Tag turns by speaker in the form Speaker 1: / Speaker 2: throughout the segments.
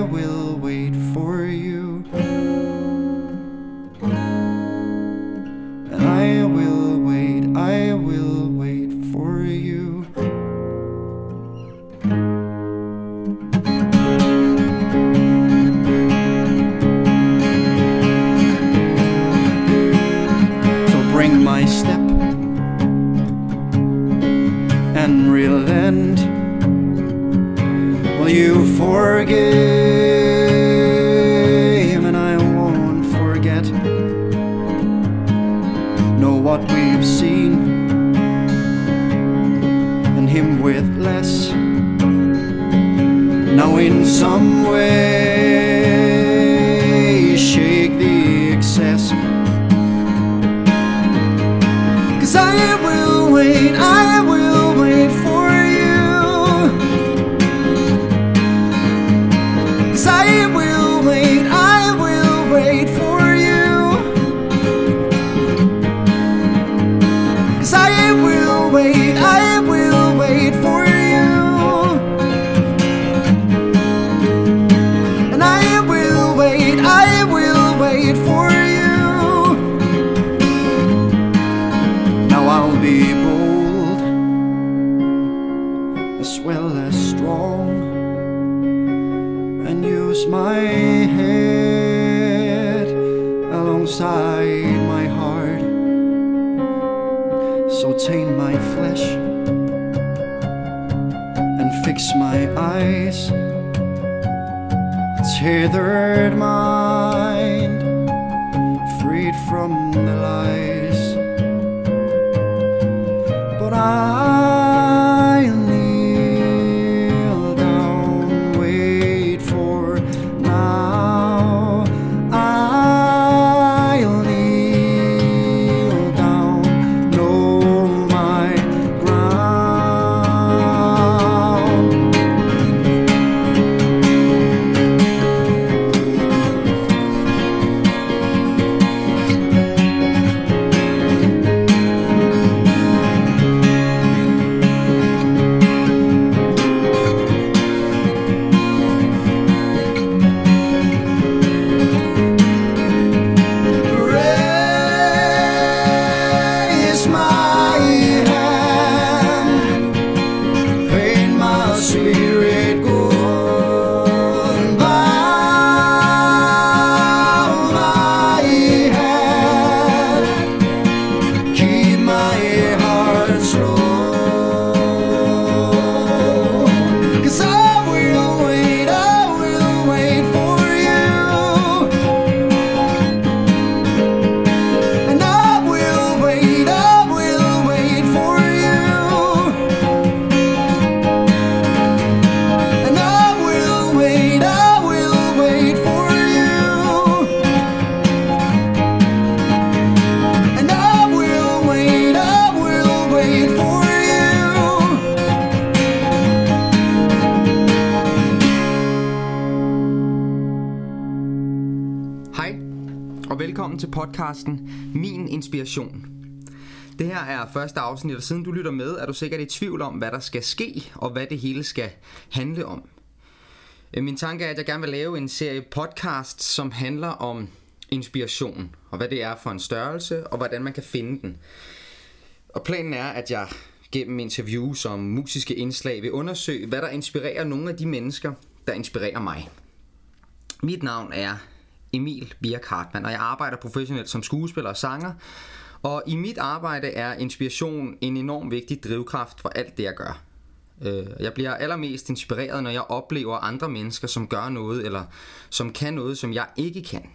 Speaker 1: will wait for you. As well as strong and use my head alongside my heart. So tame my flesh and fix my eyes. Tethered mind, freed from the lies
Speaker 2: afsnit, og siden du lytter med, er du sikkert i tvivl om, hvad der skal ske, og hvad det hele skal handle om. Øh, min tanke er, at jeg gerne vil lave en serie podcast, som handler om inspiration, og hvad det er for en størrelse, og hvordan man kan finde den. Og planen er, at jeg gennem interviews og musiske indslag vil undersøge, hvad der inspirerer nogle af de mennesker, der inspirerer mig. Mit navn er Emil Birk Hartmann, og jeg arbejder professionelt som skuespiller og sanger, og i mit arbejde er inspiration en enorm vigtig drivkraft for alt det, jeg gør. Øh, jeg bliver allermest inspireret, når jeg oplever andre mennesker, som gør noget, eller som kan noget, som jeg ikke kan.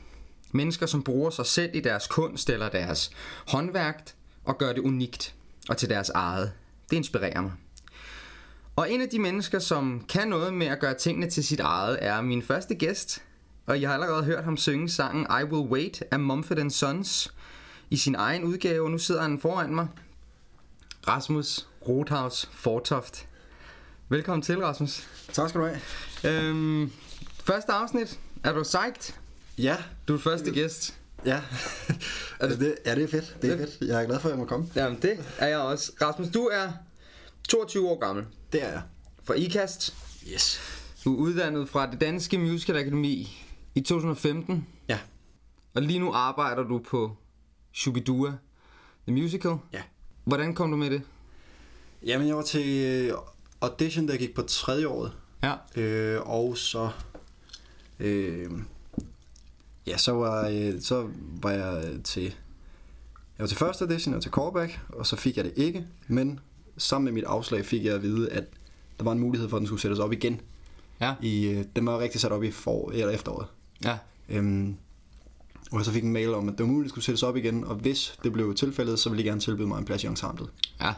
Speaker 2: Mennesker, som bruger sig selv i deres kunst eller deres håndværk, og gør det unikt og til deres eget. Det inspirerer mig. Og en af de mennesker, som kan noget med at gøre tingene til sit eget, er min første gæst. Og jeg har allerede hørt ham synge sangen I Will Wait af Mumford Sons i sin egen udgave. Og nu sidder han foran mig. Rasmus Rothaus Fortoft. Velkommen til, Rasmus.
Speaker 1: Tak skal du have.
Speaker 2: Øhm, første afsnit. Er du psyched?
Speaker 1: Ja,
Speaker 2: Du er første gæst.
Speaker 1: ja. altså, det, ja, det er fedt. Det er fedt. Jeg er glad for, at jeg må komme.
Speaker 2: Jamen, det er jeg også. Rasmus, du er 22 år gammel.
Speaker 1: Det er jeg.
Speaker 2: Fra IKAST.
Speaker 1: Yes.
Speaker 2: Du er uddannet fra det Danske Musical Akademi i 2015.
Speaker 1: Ja.
Speaker 2: Og lige nu arbejder du på Shubidua, The Musical.
Speaker 1: Ja.
Speaker 2: Hvordan kom du med det?
Speaker 1: Jamen, jeg var til øh, audition, der gik på tredje året.
Speaker 2: Ja.
Speaker 1: Øh, og så... Øh, ja, så var, øh, så var jeg til... Jeg var til første audition og til callback, og så fik jeg det ikke. Men sammen med mit afslag fik jeg at vide, at der var en mulighed for, at den skulle sættes op igen.
Speaker 2: Ja.
Speaker 1: I, øh, den var rigtig sat op i for, eller efteråret.
Speaker 2: Ja.
Speaker 1: Øhm, og så fik en mail om, at det var muligt, at skulle sættes op igen, og hvis det blev tilfældet, så ville de gerne tilbyde mig en plads i ensemblet.
Speaker 2: Ja.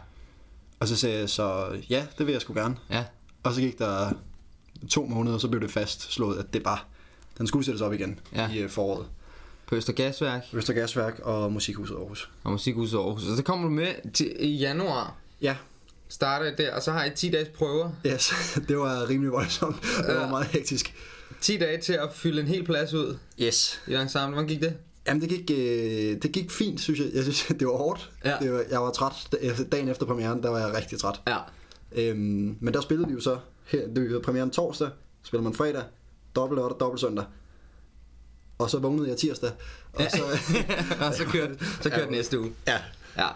Speaker 1: Og så sagde jeg så, ja, det vil jeg sgu gerne.
Speaker 2: Ja.
Speaker 1: Og så gik der to måneder, og så blev det fastslået, at det bare, den skulle sættes op igen
Speaker 2: Ja.
Speaker 1: i øh, foråret.
Speaker 2: På Østergasværk
Speaker 1: Øster Gasværk og Musikhuset Aarhus.
Speaker 2: og Musikhuset Aarhus. Og så kommer du med til, i januar.
Speaker 1: Ja,
Speaker 2: Starter der, og så har I 10 dages prøver.
Speaker 1: yes, det var rimelig voldsomt. Det var meget hektisk.
Speaker 2: 10 dage til at fylde en hel plads ud
Speaker 1: Yes.
Speaker 2: i ensemble. Hvordan gik det?
Speaker 1: Jamen, det gik, øh, det gik fint, synes jeg. Jeg synes, det var hårdt.
Speaker 2: Ja.
Speaker 1: Det var, jeg var træt. Da- Dagen efter premieren, der var jeg rigtig træt.
Speaker 2: Ja.
Speaker 1: Øhm, men der spillede vi jo så, her, det var premieren torsdag, spiller man fredag, dobbelt lørdag, dobbelt søndag. Og så vågnede jeg tirsdag, og så...
Speaker 2: og så kørte, så kørte
Speaker 1: Ja.
Speaker 2: næste uge.
Speaker 1: ja,
Speaker 2: Ja.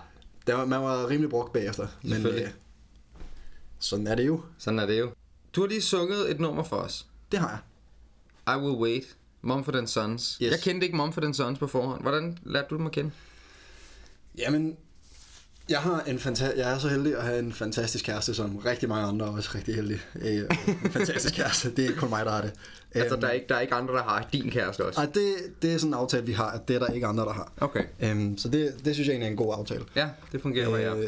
Speaker 1: der var, man var rimelig brugt bagefter. Men øh, sådan er det jo.
Speaker 2: Sådan er det jo. Du har lige sunget et nummer for os.
Speaker 1: Det har jeg.
Speaker 2: I Will Wait. Mumford Sons.
Speaker 1: Yes.
Speaker 2: Jeg kendte ikke Mumford Sons på forhånd. Hvordan lærte du dem at kende?
Speaker 1: Jamen, jeg, har en fanta- jeg er så heldig at have en fantastisk kæreste, som rigtig mange andre er også rigtig heldige. Øh, en fantastisk kæreste, det er ikke kun mig, der har det.
Speaker 2: Altså,
Speaker 1: Øhm,
Speaker 2: der er, ikke, der er ikke andre, der har din kæreste også.
Speaker 1: Ej, det, det er sådan en aftale, vi har, at det er der ikke andre, der har.
Speaker 2: Okay.
Speaker 1: Øhm, så det, det synes jeg egentlig er en god aftale.
Speaker 2: Ja, det fungerer øh, ja.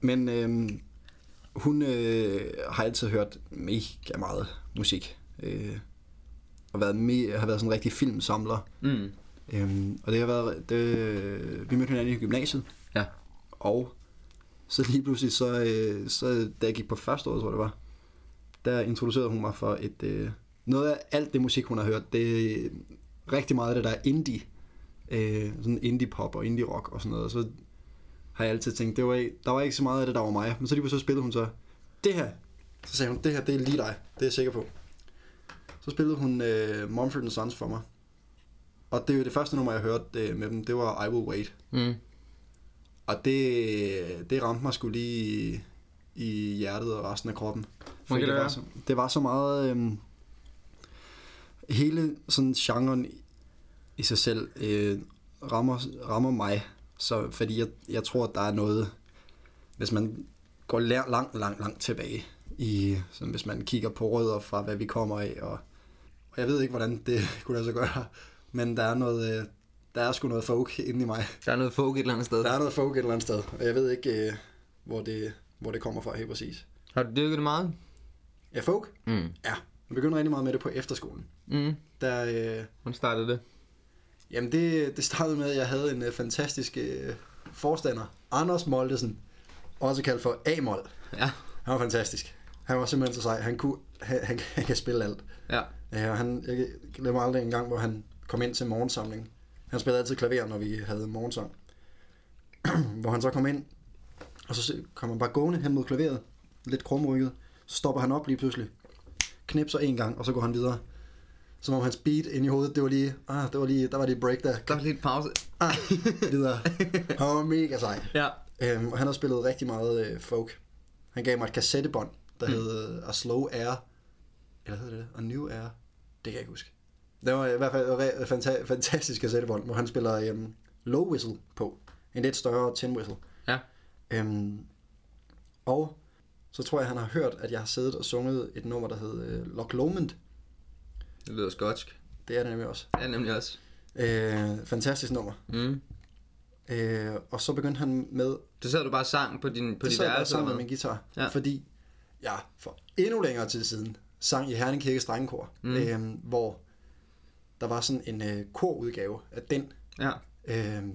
Speaker 1: Men øh, hun øh, har altid hørt mega meget musik. Øh, og været me- har været sådan en rigtig filmsamler.
Speaker 2: Mm.
Speaker 1: Øhm, og det har været... Det, vi mødte hinanden i gymnasiet.
Speaker 2: Ja.
Speaker 1: Og så lige pludselig, så, øh, så da jeg gik på første år, tror det var, der introducerede hun mig for et... Øh, noget af alt det musik, hun har hørt, det er rigtig meget af det, der er indie. Øh, sådan indie pop og indie rock og sådan noget. Og så har jeg altid tænkt, det var, der var ikke så meget af det, der var mig. Men så lige pludselig så spillede hun så, det her. Så sagde hun, det her, det er lige dig. Det er jeg sikker på. Så spillede hun øh, Mumford Sons for mig. Og det er jo det første nummer, jeg hørte øh, med dem, det var I Will Wait.
Speaker 2: Mm.
Speaker 1: Og det, det ramte mig sgu lige i, hjertet og resten af kroppen. Fordi
Speaker 2: det
Speaker 1: det, var så, det var så meget... Øhm, hele sådan genren i, sig selv øh, rammer, rammer mig. Så, fordi jeg, jeg tror, at der er noget... Hvis man går langt, langt, langt, langt tilbage, i, sådan, hvis man kigger på rødder fra, hvad vi kommer af, og, og jeg ved ikke, hvordan det kunne lade sig gøre, men der er noget... Øh, der er sgu noget folk inde i mig.
Speaker 2: Der er noget folk et eller andet sted.
Speaker 1: Der er noget folk et eller andet sted, og jeg ved ikke, øh, hvor, det, hvor det kommer fra helt præcis.
Speaker 2: Har du dyrket det meget?
Speaker 1: Ja, folk?
Speaker 2: Mm.
Speaker 1: Ja. Jeg begyndte rigtig meget med det på efterskolen.
Speaker 2: Mm.
Speaker 1: Der, øh,
Speaker 2: Hvordan startede det?
Speaker 1: jamen det, det startede med, at jeg havde en øh, fantastisk øh, forstander, Anders Moldesen, også kaldt for A-Mold.
Speaker 2: Ja.
Speaker 1: Han var fantastisk. Han var simpelthen så sej. Han, kunne, han, han, han kan spille alt.
Speaker 2: Ja.
Speaker 1: Ja, og han, jeg glemmer aldrig en gang, hvor han kom ind til morgensamling. Han spillede altid klaver, når vi havde morgensang. hvor han så kom ind, og så kom han bare gående hen mod klaveret, lidt krumrykket. Så stopper han op lige pludselig, knipser en gang, og så går han videre. Som om hans beat ind i hovedet, det var lige, ah, det var lige, der var lige break der.
Speaker 2: Der var lidt pause.
Speaker 1: Ah, videre. Han var mega sej.
Speaker 2: Ja.
Speaker 1: Øhm, og han har spillet rigtig meget øh, folk. Han gav mig et kassettebånd, der mm. hed øh, A Slow Air. Eller hedder det det? A New Air? Det kan jeg ikke huske. Det var i hvert fald fanta- fantastisk kassettebånd, hvor han spiller øhm, low whistle på. en lidt større tin whistle.
Speaker 2: Ja.
Speaker 1: Øhm, og så tror jeg, han har hørt, at jeg har siddet og sunget et nummer, der hed øh, Loch Lomond.
Speaker 2: Det lyder skotsk.
Speaker 1: Det er det nemlig også.
Speaker 2: Ja, nemlig også.
Speaker 1: Øh, fantastisk nummer.
Speaker 2: Mm.
Speaker 1: Øh, og så begyndte han med
Speaker 2: Det sad du bare sang på din på
Speaker 1: det
Speaker 2: dit
Speaker 1: sad jeg bare
Speaker 2: værelse.
Speaker 1: sammen med min guitar,
Speaker 2: Ja.
Speaker 1: ja. fordi jeg for endnu længere tid siden sang i Herning Kirke Strengekor,
Speaker 2: Mm.
Speaker 1: øhm, hvor der var sådan en øh, korudgave af den.
Speaker 2: Ja.
Speaker 1: Øhm,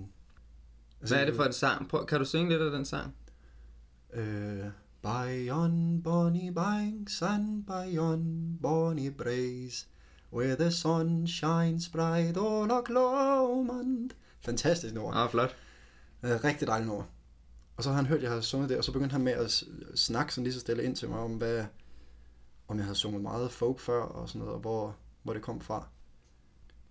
Speaker 2: Hvad er det for en sang? Prøv, kan du synge lidt af den sang?
Speaker 1: Øh, Bayon Bonnie Banks and Bayon Bonnie Braes, where the sun shines bright on a Lomond. Fantastisk nummer.
Speaker 2: Ah, flot.
Speaker 1: Øh, rigtig dejligt nummer. Og så har han hørt, at jeg har sunget det, og så begyndte han med at snakke sådan lige så stille ind til mig om, hvad, om jeg havde sunget meget folk før og sådan noget, og hvor, hvor det kom fra.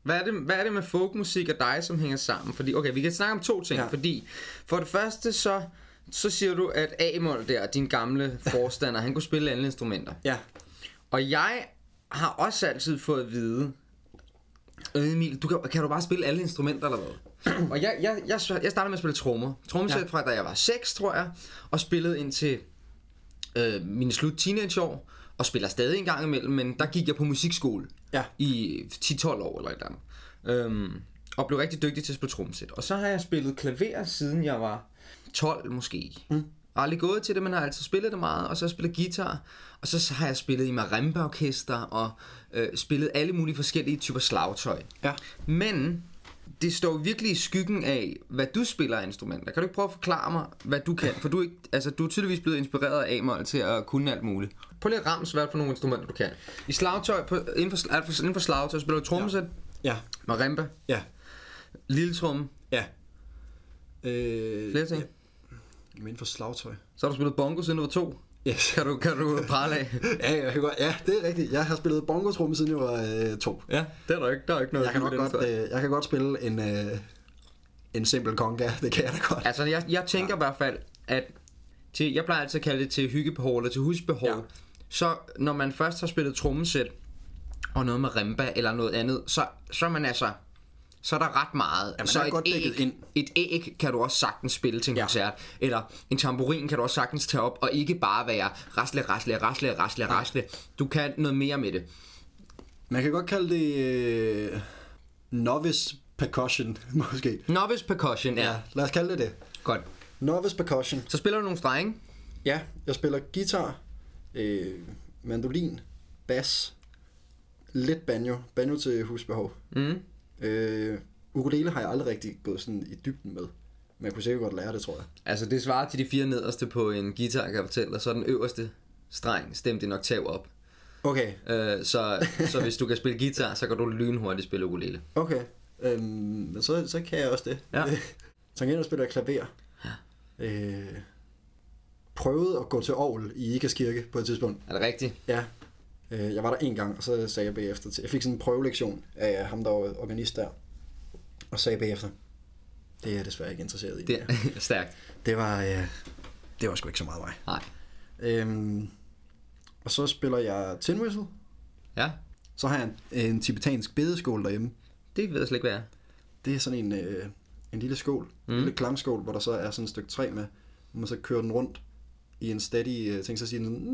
Speaker 2: Hvad er, det, hvad er det med folkmusik og dig, som hænger sammen? Fordi, okay, vi kan snakke om to ting. Ja. Fordi, for det første, så, så siger du, at Amol der, din gamle forstander, han kunne spille alle instrumenter.
Speaker 1: Ja,
Speaker 2: Og jeg har også altid fået at vide, øh, Emil, du kan, kan du bare spille alle instrumenter eller hvad? og jeg, jeg, jeg, jeg startede med at spille trommer. Trommesæt. Ja. fra da jeg var 6, tror jeg, og spillede indtil øh, mine slut teenageår, og spiller stadig en gang imellem, men der gik jeg på musikskole
Speaker 1: ja,
Speaker 2: i 10-12 år eller et eller andet. Øhm, og blev rigtig dygtig til at spille trommesæt. Og så har jeg spillet klaver, siden jeg var 12 måske. Mm. Aldrig gået til det, men har altid spillet det meget. Og så har jeg spillet guitar. Og så har jeg spillet i marimba-orkester og øh, spillet alle mulige forskellige typer slagtøj.
Speaker 1: ja.
Speaker 2: Men det står virkelig i skyggen af, hvad du spiller af instrumenter. Kan du ikke prøve at forklare mig, hvad du kan? For du er, ikke, altså, du er tydeligvis blevet inspireret af Amol til at kunne alt muligt. Prøv lige at ramme, hvad for nogle instrumenter du kan. I slagtøj, på, inden, for, inden for slagtøj, spiller du trommesæt,
Speaker 1: Ja,
Speaker 2: marimba,
Speaker 1: ja,
Speaker 2: lille tromme,
Speaker 1: ja. Øh,
Speaker 2: flere ting.
Speaker 1: Ja, men inden for slagtøj.
Speaker 2: Så har du spillet bongo siden du var to.
Speaker 1: Yes.
Speaker 2: Kan du, kan du prale af?
Speaker 1: Ja, jeg kan godt, ja, det er rigtigt. Jeg har spillet bongotrumme siden jeg var øh, to.
Speaker 2: ja, det er der ikke. Der er ikke noget
Speaker 1: Jeg kan, nok godt, øh, jeg kan godt spille en, øh, en simpel conga, det kan jeg da godt.
Speaker 2: Altså, jeg, jeg tænker i hvert fald, at til, jeg plejer altid at kalde det til hyggebehov eller til husbehov. Ja.
Speaker 1: Ja.
Speaker 2: Så når man først har spillet trommesæt og noget med rimba eller noget andet, så, så er man altså så er der ret meget.
Speaker 1: man
Speaker 2: så
Speaker 1: er godt dækket
Speaker 2: æg,
Speaker 1: ind.
Speaker 2: et æg kan du også sagtens spille til en ja.
Speaker 1: Ja.
Speaker 2: koncert. Eller en tamburin kan du også sagtens tage op, og ikke bare være rasle, rasle, rasle, rasle, rasle. Du kan noget mere med det.
Speaker 1: Man kan godt kalde det øh, novice percussion, måske.
Speaker 2: Novice percussion, ja. ja.
Speaker 1: Ja, lad os kalde det det.
Speaker 2: Godt.
Speaker 1: Novice percussion.
Speaker 2: Så spiller du nogle strenge.
Speaker 1: Ja, jeg spiller guitar, øh, mandolin, bas, lidt banjo, banjo til husbehov.
Speaker 2: Mm.
Speaker 1: Øh, ukulele har jeg aldrig rigtig gået sådan i dybden med. Men jeg kunne sikkert godt lære det, tror jeg.
Speaker 2: Altså det svarer til de fire nederste på en guitar, kan jeg fortælle dig. Så den øverste streng stemt en oktav op.
Speaker 1: Okay,
Speaker 2: Øh, så, så hvis du kan spille guitar, så kan du lynhurtigt spille ukulele.
Speaker 1: okay. Øhm, men så, så kan jeg også det.
Speaker 2: Ja.
Speaker 1: Tangenter spiller jeg klaver.
Speaker 2: Ja.
Speaker 1: Øh, prøvede at gå til Aarhus i Ikas Kirke på et tidspunkt.
Speaker 2: Er det rigtigt?
Speaker 1: Ja. Øh, jeg var der en gang, og så sagde jeg bagefter til... Jeg fik sådan en prøvelektion af ham, der var organist der. Og sagde bagefter, det er jeg desværre ikke interesseret i.
Speaker 2: Det er stærkt.
Speaker 1: det var... Øh, det var sgu ikke så meget mig.
Speaker 2: Nej.
Speaker 1: Øhm, og så spiller jeg tin whistle.
Speaker 2: Ja,
Speaker 1: Så har jeg en, en tibetansk bedeskål derhjemme.
Speaker 2: det ved jeg slet ikke, hvad er.
Speaker 1: Det er sådan en, øh, en lille skål, mm. en lille klangskål, hvor der så er sådan et stykke træ med, hvor man så kører den rundt i en steady øh, ting, så siger den sådan,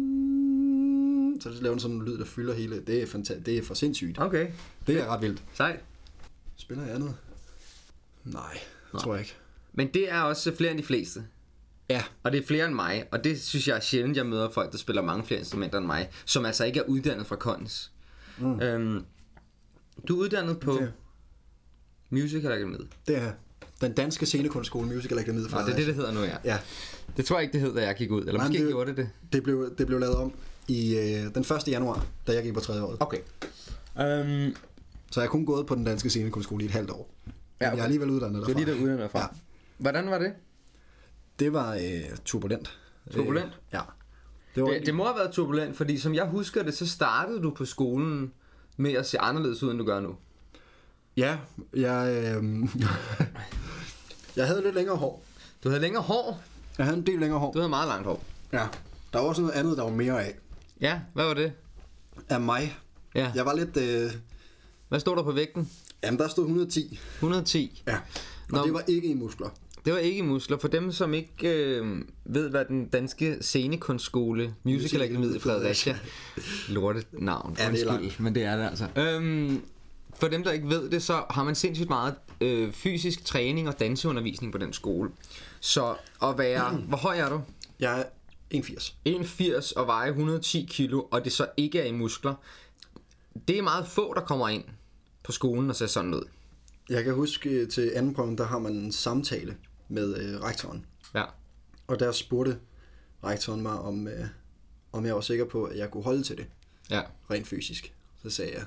Speaker 1: mm, så laver den sådan en lyd, der fylder hele. Det er, fanta- det er for sindssygt.
Speaker 2: Okay.
Speaker 1: Det er ret vildt.
Speaker 2: Sejt.
Speaker 1: Spiller jeg andet? Nej,
Speaker 2: Nej.
Speaker 1: tror jeg ikke.
Speaker 2: Men det er også flere end de fleste.
Speaker 1: Ja,
Speaker 2: Og det er flere end mig, og det synes jeg er sjældent, jeg møder folk, der spiller mange flere instrumenter end mig, som altså ikke er uddannet fra Kons. Mm. Øhm, du er uddannet på
Speaker 1: Det-
Speaker 2: Musical Akademiet.
Speaker 1: det er den danske scenekunstskole Musical Akademiet fra
Speaker 2: Nå, det er det, det hedder nu, ja.
Speaker 1: Ja,
Speaker 2: Det tror jeg ikke, det hed, da jeg gik ud. Eller
Speaker 1: Nej,
Speaker 2: måske
Speaker 1: det-
Speaker 2: gjorde det det.
Speaker 1: det blev, det blev lavet om i øh, den 1. januar, da jeg gik på tredje året.
Speaker 2: Okay. Um,
Speaker 1: Så jeg har kun gået på den danske scenekunstskole i et halvt år. Ja, okay. Jeg er alligevel uddannet
Speaker 2: det
Speaker 1: derfra.
Speaker 2: er lige der uddannet fra.
Speaker 1: Ja.
Speaker 2: Ja. Hvordan var det?
Speaker 1: Det var øh, turbulent.
Speaker 2: Turbulent?
Speaker 1: Øh, ja. Det var,
Speaker 2: det? Det må have været turbulent, fordi som jeg husker det, så startede du på skolen med at se anderledes ud, end du gør nu.
Speaker 1: Ja, jeg, øh, jeg havde lidt længere hår.
Speaker 2: Du havde længere hår.
Speaker 1: Jeg havde en del længere hår.
Speaker 2: Du havde meget langt hår.
Speaker 1: Ja. Der var også noget andet, der var mere af.
Speaker 2: Ja, hvad var det?
Speaker 1: Af mig.
Speaker 2: Ja.
Speaker 1: Jeg var lidt... Øh,
Speaker 2: Hvad stod der på vægten?
Speaker 1: jamen, der stod 110.
Speaker 2: 110.
Speaker 1: Ja. Og
Speaker 2: Nå.
Speaker 1: det var ikke i muskler.
Speaker 2: Det var ikke muskler. For dem, som ikke øh, ved, hvad den danske scenekunstskole, Musical Academy i Fredericia, lortet navn,
Speaker 1: Ja, det er
Speaker 2: undskyld, men det er det altså. Øhm, for dem, der ikke ved det, så har man sindssygt meget øh, fysisk træning og danseundervisning på den skole. Så at være, hvor høj er du?
Speaker 1: Jeg er 81.
Speaker 2: 1,80 og veje 110 kilo, og det så ikke er i muskler. Det er meget få, der kommer ind på skolen og ser sådan ud.
Speaker 1: Jeg kan huske øh, til anden prøven, der har man en samtale med øh, rektoren.
Speaker 2: Ja.
Speaker 1: Og der spurgte rektoren mig, om, øh, om jeg var sikker på, at jeg kunne holde til det,
Speaker 2: Ja.
Speaker 1: rent fysisk. Så sagde jeg,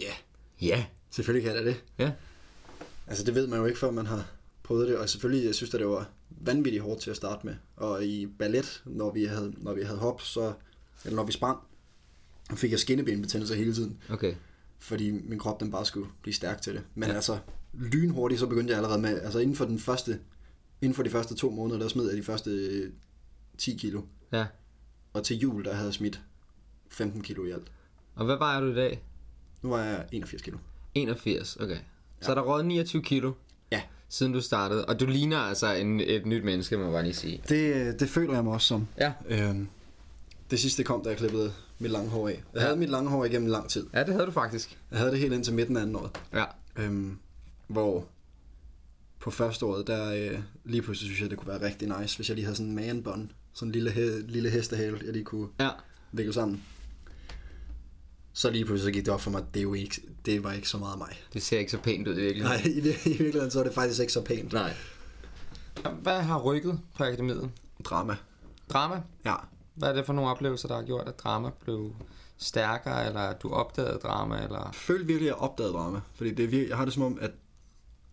Speaker 1: ja,
Speaker 2: Ja.
Speaker 1: selvfølgelig kan jeg da det.
Speaker 2: Ja.
Speaker 1: Altså det ved man jo ikke, før man har prøvet det, og selvfølgelig jeg synes jeg, det var vanvittigt hårdt til at starte med. Og i ballet, når vi havde, når vi havde hop, så, eller når vi sprang, fik jeg skinnebenbetændelse hele tiden,
Speaker 2: Okay.
Speaker 1: fordi min krop den bare skulle blive stærk til det. Men ja. altså, lynhurtigt, så begyndte jeg allerede med, altså inden for den første, inden for de første to måneder, der smed jeg de første øh, 10 kilo.
Speaker 2: Ja.
Speaker 1: Og til jul, der havde jeg smidt 15 kilo i alt.
Speaker 2: Og hvad vejer du i dag?
Speaker 1: Nu var jeg 81 kilo.
Speaker 2: 81, okay. Så er der røget 29 kilo,
Speaker 1: Ja.
Speaker 2: siden du startede. Og du ligner altså en, et nyt menneske, må jeg bare lige sige.
Speaker 1: Det, det føler jeg mig også som.
Speaker 2: Ja.
Speaker 1: Øhm, det sidste kom, da jeg klippede mit lange hår af. Jeg havde mit lange hår igennem lang tid.
Speaker 2: Ja, det havde du faktisk.
Speaker 1: Jeg havde det helt indtil midten af anden år.
Speaker 2: Ja.
Speaker 1: Øhm, hvor på første året, der øh, lige pludselig synes jeg, det kunne være rigtig nice, hvis jeg lige havde sådan en manbånd. Sådan en lille, he- lille hestehale, jeg lige kunne
Speaker 2: Ja.
Speaker 1: vikle sammen. Så lige pludselig gik det op for mig, at det, jo ikke, det var ikke så meget mig.
Speaker 2: Det ser ikke så pænt ud i virkeligheden.
Speaker 1: Nej, i, vir- i virkeligheden så er det faktisk ikke så pænt.
Speaker 2: Nej. Hvad har rykket på akademiet?
Speaker 1: Drama.
Speaker 2: Drama?
Speaker 1: Ja.
Speaker 2: Hvad er det for nogle oplevelser, der har gjort, at drama blev stærkere, eller at du opdagede drama, eller...
Speaker 1: Jeg følte virkelig, at jeg opdagede drama. Fordi det er virkelig, jeg har det som om, at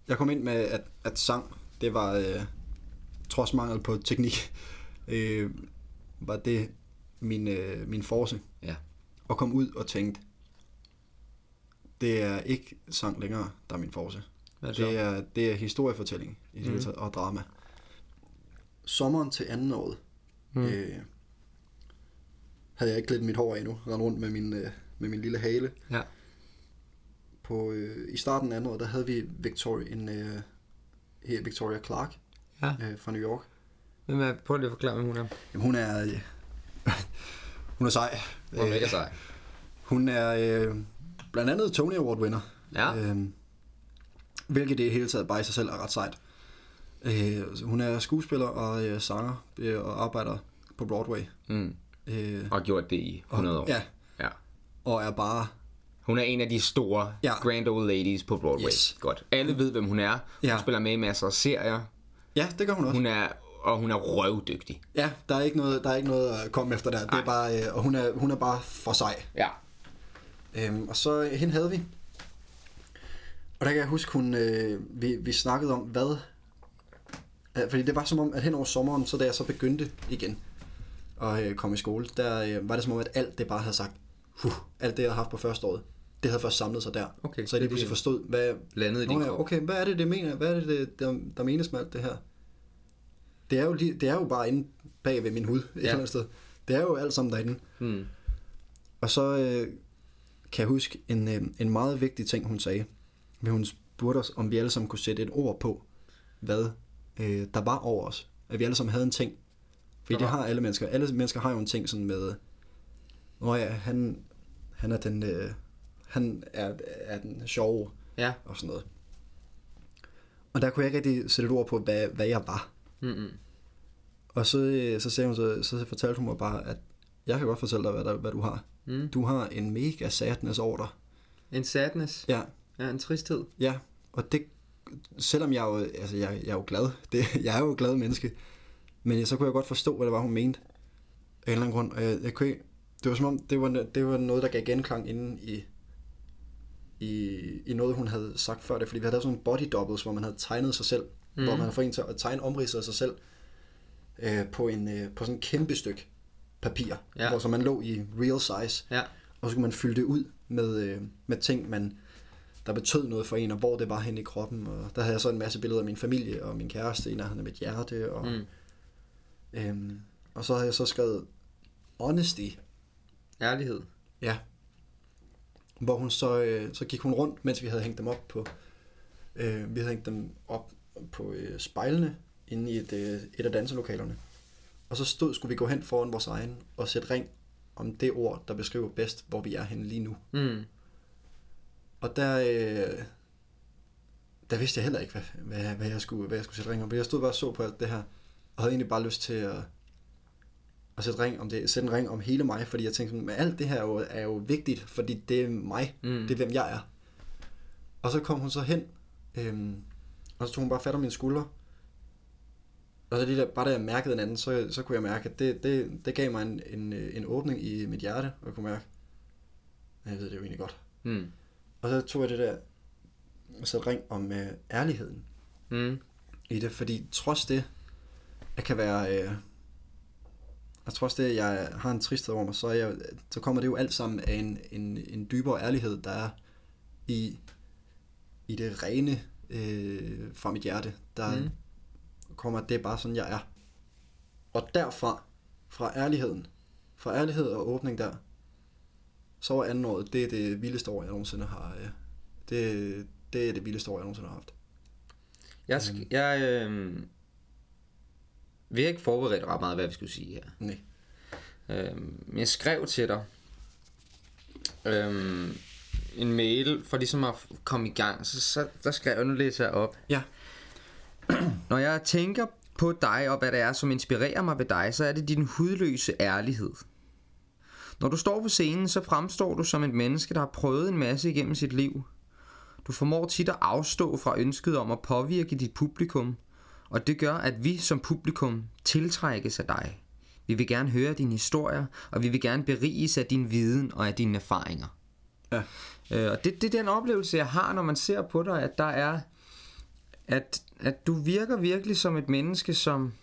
Speaker 1: jeg kom ind med, at, at sang, det var, øh, trods mangel på teknik, øh, var det min, øh, min force.
Speaker 2: Ja.
Speaker 1: Og kom ud og tænkte, det er ikke sang længere, der er min force.
Speaker 2: Det,
Speaker 1: Det er, det er historiefortælling i det hele taget, og drama. Sommeren til anden året, mm. øh, havde jeg ikke lidt mit hår endnu, rendt rundt med min, øh, med min lille hale.
Speaker 2: Ja.
Speaker 1: På, øh, I starten af andet år, der havde vi Victoria, en, øh, her Victoria Clark
Speaker 2: Ja.
Speaker 1: øh, fra New York.
Speaker 2: Hvem er, prøv lige at forklare, hvem hun er.
Speaker 1: Jamen, hun er, øh, hun er sej.
Speaker 2: Hun er mega sej.
Speaker 1: Hun er øh, blandt andet Tony Award vinder.
Speaker 2: Ja.
Speaker 1: Øh, hvilket det hele taget bare i sig selv er ret sejt. Øh, hun er skuespiller og øh, sanger øh, og arbejder på Broadway.
Speaker 2: Mm.
Speaker 1: Øh,
Speaker 2: Og har gjort det i 100 år.
Speaker 1: Ja,
Speaker 2: ja.
Speaker 1: og er bare...
Speaker 2: Hun er en af de store
Speaker 1: Ja.
Speaker 2: grand old ladies på Broadway.
Speaker 1: Yes.
Speaker 2: Godt. Alle ved, hvem hun er. Hun
Speaker 1: Ja.
Speaker 2: spiller med i masser af serier.
Speaker 1: Ja, det gør hun også.
Speaker 2: Hun er, og hun er røvdygtig.
Speaker 1: Ja, der er ikke noget, der er ikke noget at komme efter der. Det er bare, øh, og hun er, hun er bare for sej.
Speaker 2: Ja.
Speaker 1: Øhm, og så øh, hende havde vi. Og der kan jeg huske, hun, øh, vi, vi snakkede om, hvad... Ja, fordi det var som om, at hen over sommeren, så da jeg så begyndte igen at øh, komme i skole, der øh, var det som om, at alt det bare havde sagt, huh, alt det, jeg havde haft på første året, det havde først samlet sig der.
Speaker 2: Okay,
Speaker 1: så jeg
Speaker 2: det
Speaker 1: lige pludselig
Speaker 2: det,
Speaker 1: forstod, hvad,
Speaker 2: Landet i din
Speaker 1: ja, okay, hvad er det, det mener? Hvad er det, det der, der menes med alt det her? Det er jo, lige, det er jo bare inde bag ved min hud, et
Speaker 2: Ja.
Speaker 1: eller andet sted. Det er jo alt sammen derinde.
Speaker 2: Hmm.
Speaker 1: Og så øh, kan jeg huske en, øh, en meget vigtig ting, hun sagde. Men hun spurgte os, om vi alle sammen kunne sætte et ord på, hvad øh, der var over os. At vi alle sammen havde en ting. Fordi det har alle mennesker. Alle mennesker har jo en ting sådan med, Nå ja, han, han er den, øh, han er, er den sjove
Speaker 2: Ja.
Speaker 1: og sådan noget. Og der kunne jeg ikke rigtig sætte et ord på, hvad, hvad jeg var.
Speaker 2: Mm-mm.
Speaker 1: Og så, øh, så, sagde hun, så, så fortalte hun mig bare, at jeg kan godt fortælle dig, hvad, der, hvad du har.
Speaker 2: Mm.
Speaker 1: Du har en mega sadness over dig.
Speaker 2: En sadness.
Speaker 1: Ja,
Speaker 2: Ja, en tristhed.
Speaker 1: ja. Og det, selvom jeg jo, altså jeg, jeg er jo glad, det, jeg er jo glad menneske, men så kunne jeg godt forstå, hvad det var, hun mente. Af en eller anden grund. Og jeg, jeg kunne ikke, det var som om, det var, det var noget, der gav genklang inde i, i, i noget, hun havde sagt før det. Fordi vi havde lavet sådan nogle body doubles, hvor man havde tegnet sig selv. Mm. Hvor man fået en til at tegne omridset af sig selv øh, på, en, øh, på sådan en kæmpe stykke papir.
Speaker 2: Ja.
Speaker 1: Hvor så man lå i real size.
Speaker 2: Ja.
Speaker 1: Og så kunne man fylde det ud med, øh, med ting, man, der betød noget for en, og hvor det var henne i kroppen. Og der havde jeg så en masse billeder af min familie og min kæreste nærheden af mit hjerte. Og,
Speaker 2: Mm.
Speaker 1: øhm, og så havde jeg så skrevet honesty.
Speaker 2: Ærlighed.
Speaker 1: Ja. Hvor hun så, øh, så gik hun rundt, mens vi havde hængt dem op på, øh, vi havde hængt dem op på øh, spejlene inde i et, øh, et af danselokalerne. Og så stod, skulle vi gå hen foran vores egen og sætte ring om det ord, der beskriver bedst, hvor vi er henne lige nu.
Speaker 2: Mm.
Speaker 1: Og der, øh, der vidste jeg heller ikke, hvad, hvad, hvad, jeg skulle, hvad jeg skulle sætte ring om. Jeg stod bare og så på alt det her, og havde egentlig bare lyst til at, at sætte, ring om det, sætte en ring om hele mig, fordi jeg tænkte, men alt det her er jo, er jo vigtigt, fordi det er mig, mm. det er hvem jeg er. Og så kom hun så hen, øhm, og så tog hun bare fat om mine skuldre, og så det der, bare da jeg mærkede den anden, så, så kunne jeg mærke, at det, det, det gav mig en, en, en åbning i mit hjerte, og jeg kunne mærke, jeg ved det jo egentlig godt.
Speaker 2: Mm.
Speaker 1: Og så tog jeg det der og satte ring om øh, ærligheden
Speaker 2: Mm.
Speaker 1: i det, fordi trods det, jeg kan være, øh, og trods det, jeg har en tristhed over mig, så, jeg, så kommer det jo alt sammen af en, en, en dybere ærlighed, der er i, i det rene øh, fra mit hjerte. Der
Speaker 2: Mm.
Speaker 1: mm. kommer, det bare sådan, jeg er. Og derfra, fra ærligheden, fra ærlighed og åbning der, så var anden året, det er det vildeste år, jeg nogensinde har, øh, det, det er det vildeste år, jeg nogensinde har haft.
Speaker 2: Jeg, sk- jeg øh, vi har ikke forberedt ret meget, hvad vi skulle sige her.
Speaker 1: Nej.
Speaker 2: Øh, men jeg skrev til dig øh, en mail for ligesom at komme i gang. Så, så der skrev jeg, nu læser jeg op.
Speaker 1: Ja.
Speaker 2: Når jeg tænker på dig og hvad det er, som inspirerer mig ved dig, så er det din hudløse ærlighed. Når du står på scenen, så fremstår du som et menneske, der har prøvet en masse igennem sit liv. Du formår tit at afstå fra ønsket om at påvirke dit publikum, og det gør, at vi som publikum tiltrækkes af dig. Vi vil gerne høre dine historier, og vi vil gerne beriges af din viden og af dine erfaringer.
Speaker 1: Ja.
Speaker 2: Øh, og det, det er den oplevelse, jeg har, når man ser på dig, at der er, at, at du virker virkelig som et menneske, som,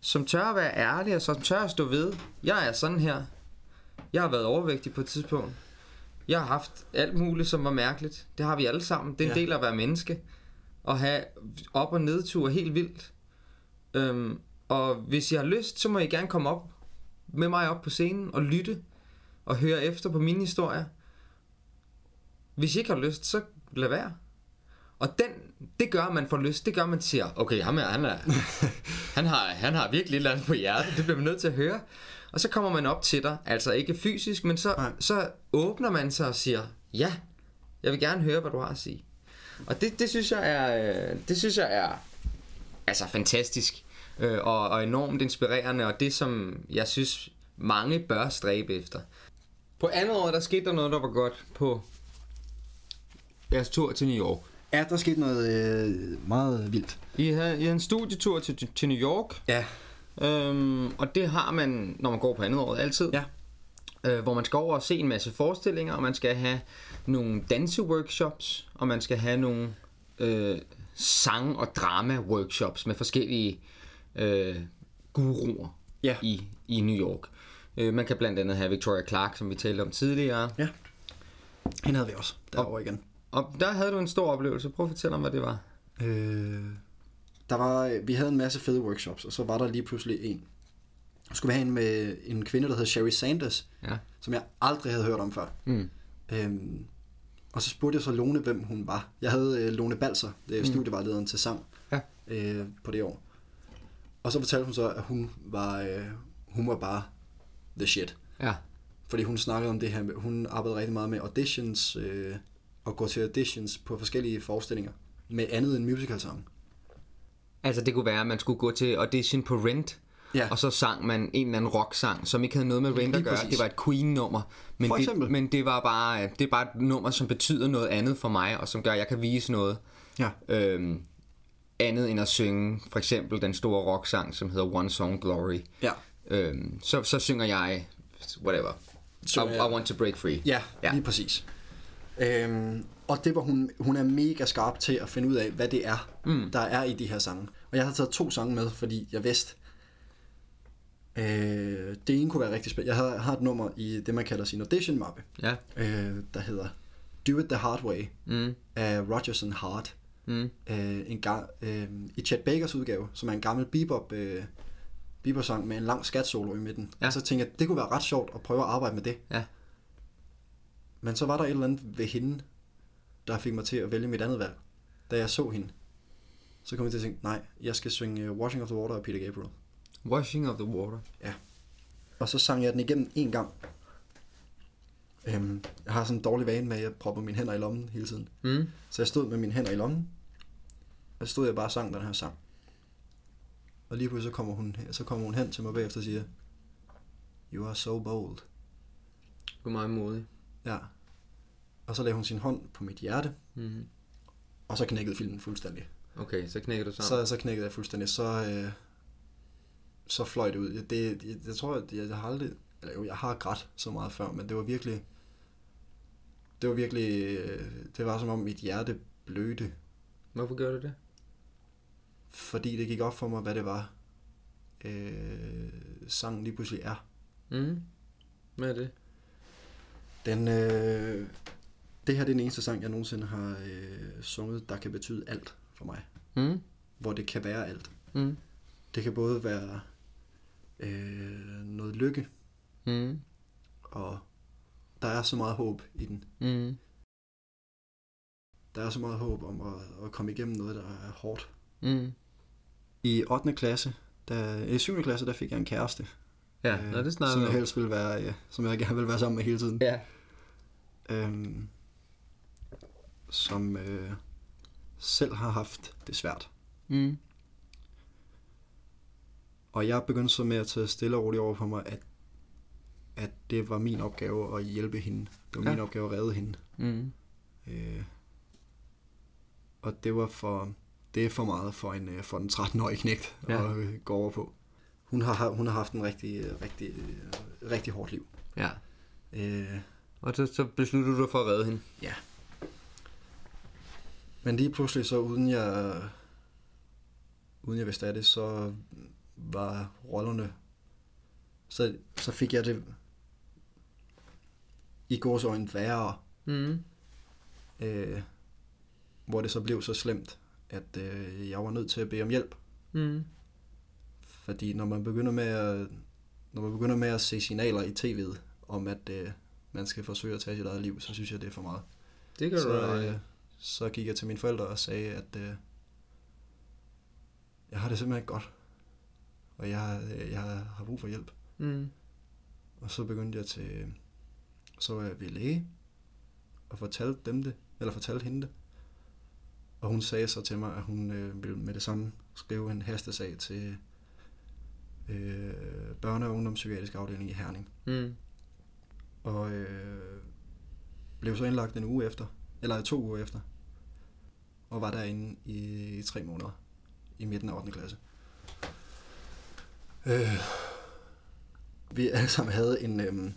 Speaker 2: som tør at være ærlig, og som tør at stå ved. Jeg er sådan her. Jeg har været overvægtig på et tidspunkt. Jeg har haft alt muligt, som var mærkeligt. Det har vi alle sammen. Det er en
Speaker 1: Ja.
Speaker 2: del af at være menneske. At have op- og nedtur helt vildt. Øhm, og hvis jeg har lyst, så må I gerne komme op med mig op på scenen og lytte og høre efter på mine historier. Hvis I ikke har lyst, så lad være. Og den, det gør, man får lyst. Det gør, man siger, okay, ham er, han, er, han, har, han har virkelig et eller andet på hjertet. Det bliver man nødt til at høre. Og så kommer man op til dig. Altså ikke fysisk, men så,
Speaker 1: Nej.
Speaker 2: så åbner man sig og siger, ja, jeg vil gerne høre, hvad du har at sige. Og det, det synes jeg er, øh, det synes jeg er altså fantastisk øh, og, og enormt inspirerende, og det som jeg synes mange bør stræbe efter. På andet år, der skete der noget, der var godt på jeres tur til New York.
Speaker 1: Ja, der skete noget øh, meget vildt.
Speaker 2: I havde, I havde en studietur til, til New York,
Speaker 1: Ja.
Speaker 2: øhm, og det har man, når man går på andet år, altid.
Speaker 1: Ja.
Speaker 2: øh, hvor man skal over og se en masse forestillinger, og man skal have nogle danseworkshops, og man skal have nogle øh, sang- og drama-workshops med forskellige øh, guruer
Speaker 1: Ja.
Speaker 2: i, i New York. Øh, man kan blandt andet have Victoria Clark, som vi talte om tidligere.
Speaker 1: Ja. Hende havde vi også derovre igen.
Speaker 2: Og der havde du en stor oplevelse. Prøv at fortælle om, hvad det var.
Speaker 1: Øh, der var, vi havde en masse fede workshops, og så var der lige pludselig en. Så skulle vi have en med en kvinde, der hed Sherry Sanders,
Speaker 2: Ja.
Speaker 1: som jeg aldrig havde hørt om før.
Speaker 2: Mm.
Speaker 1: Øhm, og så spurgte jeg så Lone, hvem hun var. Jeg havde øh, Lone Balser, det er studievejlederen til sang
Speaker 2: Ja.
Speaker 1: øh, på det år. Og så fortalte hun så, at hun var, øh, hun var bare the shit.
Speaker 2: Ja.
Speaker 1: Fordi hun snakkede om det her, med, hun arbejdede rigtig meget med auditions, øh, og gå til auditions på forskellige forestillinger, med andet end musicalsang.
Speaker 2: Altså det kunne være, at man skulle gå til audition på Rent,
Speaker 1: Ja.
Speaker 2: og så sang man en eller anden rock-sang, som ikke havde noget med Rent at gøre.
Speaker 1: præcis.
Speaker 2: Det var et Queen-nummer. Men
Speaker 1: For
Speaker 2: det, men det var bare det er bare et nummer, som betyder noget andet for mig, og som gør, at jeg kan vise noget
Speaker 1: Ja.
Speaker 2: øhm, andet end at synge for eksempel den store rock-sang, som hedder One Song Glory.
Speaker 1: Ja.
Speaker 2: Øhm, så, så synger jeg whatever.
Speaker 1: Så,
Speaker 2: I. I want to break free.
Speaker 1: Ja.
Speaker 2: ja.
Speaker 1: lige præcis. Øhm, og det var hun, hun er mega skarp til at finde ud af, hvad det er, mm. der er i de her sange. Og jeg havde taget to sange med, fordi jeg vidste, øh, det ene kunne være rigtig spændende. Jeg har, har et nummer i det, man kalder sin audition-mappe,
Speaker 2: Ja.
Speaker 1: øh, der hedder Do It The Hard Way
Speaker 2: Mm.
Speaker 1: af Rodgers and Hart.
Speaker 2: Mm.
Speaker 1: Øh, en gang, øh, I Chet Bakers udgave, som er en gammel bebop, øh, bebop-sang med en lang skat-solo i midten.
Speaker 2: Ja.
Speaker 1: Og så tænkte jeg, det kunne være ret sjovt at prøve at arbejde med det.
Speaker 2: Ja.
Speaker 1: Men så var der et eller andet ved hende, der fik mig til at vælge mit andet valg. Da jeg så hende, Så kom jeg til at tænke, nej, jeg skal synge uh, Washing of the Water af Peter Gabriel.
Speaker 2: Washing of the water.
Speaker 1: Og så sang jeg den igennem en gang. Øhm, jeg har sådan en dårlig vane med, at jeg propper mine hænder i lommen hele tiden.
Speaker 2: Mm.
Speaker 1: Så jeg stod med mine hænder i lommen, og så stod jeg bare og sang den her sang. Og lige pludselig så kommer hun, så kommer hun hen til mig bagefter og siger, You are so bold.
Speaker 2: Du er meget modig.
Speaker 1: Ja. Og så lagde hun sin hånd på mit hjerte,
Speaker 2: Mm.
Speaker 1: og så knækkede filmen fuldstændig.
Speaker 2: Okay, så knækker du sammen.
Speaker 1: Så, så knækkede jeg fuldstændig. Så, øh, så fløj det ud. Det, jeg, jeg tror, at jeg, jeg har aldrig... Eller jo, jeg har grædt så meget før, men det var virkelig... Det var virkelig... øh, Det var som om mit hjerte blødte,
Speaker 2: Hvorfor gør du det?
Speaker 1: fordi det gik op for mig, hvad det var, øh, sangen lige pludselig er.
Speaker 2: Mm. Hvad er det?
Speaker 1: Den, øh, det her det er den eneste sang, jeg nogensinde har øh, sunget, der kan betyde alt for mig.
Speaker 2: Mm.
Speaker 1: Hvor det kan være alt.
Speaker 2: Mm.
Speaker 1: Det kan både være øh, noget lykke,
Speaker 2: Mm.
Speaker 1: og der er så meget håb i den.
Speaker 2: Mm.
Speaker 1: Der er så meget håb om at, at komme igennem noget, der er hårdt.
Speaker 2: Mm.
Speaker 1: I 8. klasse, der, i 7. klasse, der fik jeg en kæreste.
Speaker 2: Ja,
Speaker 1: øh,
Speaker 2: Nå, det snakker
Speaker 1: som jeg helst vil være, ja, som jeg gerne vil være sammen med hele tiden.
Speaker 2: Ja.
Speaker 1: Øhm, som øh, selv har haft det svært.
Speaker 2: Mm.
Speaker 1: Og jeg begyndte så med at tage stille og roligt over på mig, at, at det var min opgave at hjælpe hende. Det var
Speaker 2: Ja.
Speaker 1: min opgave at redde hende.
Speaker 2: Mm.
Speaker 1: Øh, og det var for, det er for meget for en, øh, for en 13-årig knægt
Speaker 2: Ja.
Speaker 1: ja. at øh, gå over på. Hun har, hun har haft en rigtig, rigtig, rigtig hårdt liv.
Speaker 2: Ja.
Speaker 1: Øh,
Speaker 2: Og så, så besluttede du dig for at redde hende.
Speaker 1: men lige pludselig så uden jeg, uden jeg vidste af det, så var rollerne, så, så fik jeg det i gårsøjne værre,
Speaker 2: Mm.
Speaker 1: øh, hvor det så blev så slemt, at øh, jeg var nødt til at bede om hjælp.
Speaker 2: Mm.
Speaker 1: Fordi når man begynder med at, når man begynder med at se signaler i tv'et om, at øh, man skal forsøge at tage sit eget liv, så synes jeg, det er for meget.
Speaker 2: Det kan
Speaker 1: Så, øh, så gik jeg til mine forældre og sagde, at øh, jeg har det simpelthen godt. Og jeg, øh, jeg har brug for hjælp.
Speaker 2: Mm.
Speaker 1: Og så begyndte jeg til, så var jeg ved læge, og fortalte dem det, eller fortalte hende det. Og hun sagde så til mig, at hun øh, ville med det samme skrive en hastesag til øh, børne- og ungdomspsykiatrisk afdeling i Herning.
Speaker 2: Mm.
Speaker 1: Og øh, blev så indlagt en uge efter, eller to uger efter, og var derinde i, i tre måneder, i midten af 8. klasse. Øh, vi alle sammen havde en, øh,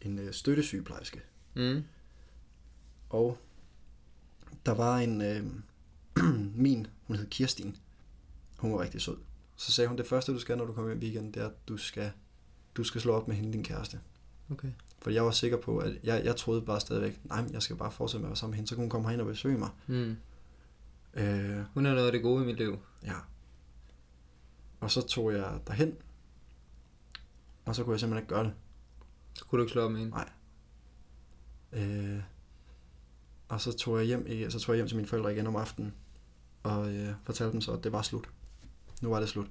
Speaker 1: en øh, støttesygeplejerske,
Speaker 2: Mm.
Speaker 1: og der var en, øh, min, hun hed Kirstin, hun var rigtig sød. Så sagde hun, det første du skal, når du kommer hjem i weekenden, det er, at du skal, du skal slå op med hende, din kæreste.
Speaker 2: Okay.
Speaker 1: For jeg var sikker på, at jeg, jeg troede bare stadigvæk, nej, jeg skal bare fortsætte med at være sammen med hende, så kunne hun komme herind og besøge mig.
Speaker 2: Mm.
Speaker 1: Øh,
Speaker 2: Hun er noget af det gode i mit liv.
Speaker 1: ja. Og så tog jeg derhen, og så kunne jeg simpelthen ikke gøre det.
Speaker 2: Så kunne du ikke slå op med hende.
Speaker 1: Nej. Øh, og så tog jeg hjem, så tog jeg hjem til mine forældre igen om aftenen, og øh, fortalte dem så, at det var slut. Nu var det slut.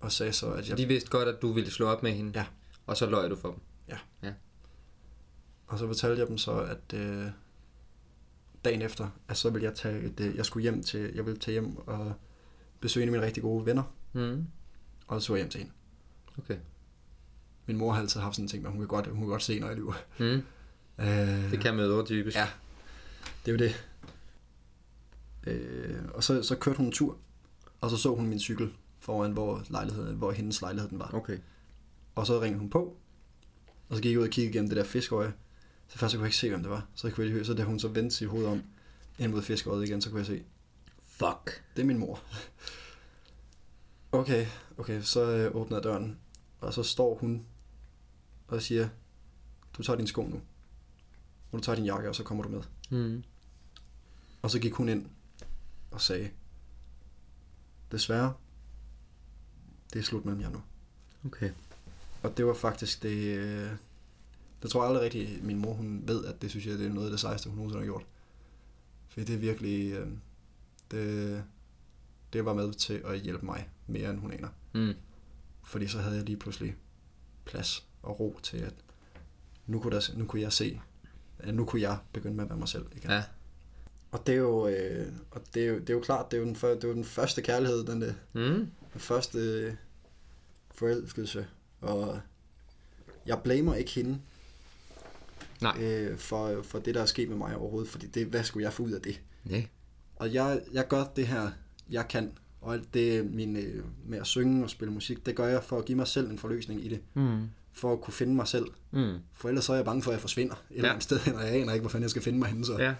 Speaker 1: Og sagde så, at jeg...
Speaker 2: de vidste godt, at du ville slå op med hende.
Speaker 1: Ja.
Speaker 2: Og så løj du for dem.
Speaker 1: Og så fortalte jeg dem så, at øh, dagen efter, at så ville jeg tage et, øh, jeg skulle hjem til, jeg ville tage hjem og besøge en af mine rigtig gode venner,
Speaker 2: Mm.
Speaker 1: og så tog jeg hjem til hende.
Speaker 2: Okay.
Speaker 1: Min mor har altid haft sådan en ting, at hun kan godt, hun kan godt se, når jeg lyver.
Speaker 2: Mm.
Speaker 1: Øh,
Speaker 2: Det kan med typisk.
Speaker 1: Ja. Det er jo det. Øh, og så, så kørte hun en tur, og så så hun min cykel foran, hvor, lejligheden, hvor hendes lejlighed den var.
Speaker 2: Okay.
Speaker 1: Og så ringede hun på, og så gik jeg ud og kiggede igennem det der fiskeøje. Så først så kunne jeg ikke se, hvem det var. Så kunne jeg lige høre, så da hun så vendte sit hoved om ind mod fiskeøjet igen, så kunne jeg se,
Speaker 2: Fuck.
Speaker 1: det er min mor. Okay, okay, så øh, åbner jeg døren, og så står hun og siger, du tager din sko nu. Og du tager din jakke, og så kommer du med.
Speaker 2: Mm.
Speaker 1: Og så gik hun ind og sagde, desværre, det er slut mellem jer nu.
Speaker 2: Okay.
Speaker 1: Og det var faktisk det, øh, det tror jeg aldrig rigtigt, min mor hun ved, at det synes jeg, det er noget af det sejeste, hun nogensinde har gjort. For det er virkelig, øh,
Speaker 3: det, det var med til at hjælpe mig mere, end hun aner.
Speaker 2: Mm.
Speaker 3: Fordi så havde jeg lige pludselig plads og ro til, at nu kunne, der, nu kunne jeg se, at nu kunne jeg begynde med at være mig selv igen.
Speaker 2: Ja.
Speaker 3: Og det er jo, øh, og det er jo, det er jo klart, det er jo, den, før- det er jo den første kærlighed, den, der,
Speaker 2: Mm.
Speaker 3: den første øh, forelskelse. Og jeg blamer ikke hende
Speaker 2: Nej.
Speaker 3: øh, for, for det, der er sket med mig overhovedet, fordi det, hvad skulle jeg få ud af det?
Speaker 2: Ja.
Speaker 3: Og jeg, jeg gør det her, jeg kan, og alt det min, øh, med at synge og spille musik, det gør jeg for at give mig selv en forløsning i det.
Speaker 2: Mm.
Speaker 3: For at kunne finde mig selv.
Speaker 2: Mm.
Speaker 3: For ellers så er jeg bange for, at jeg forsvinder et ja. eller andet sted, og jeg aner ikke, hvor fanden jeg skal finde mig henne. Så.
Speaker 2: Ja.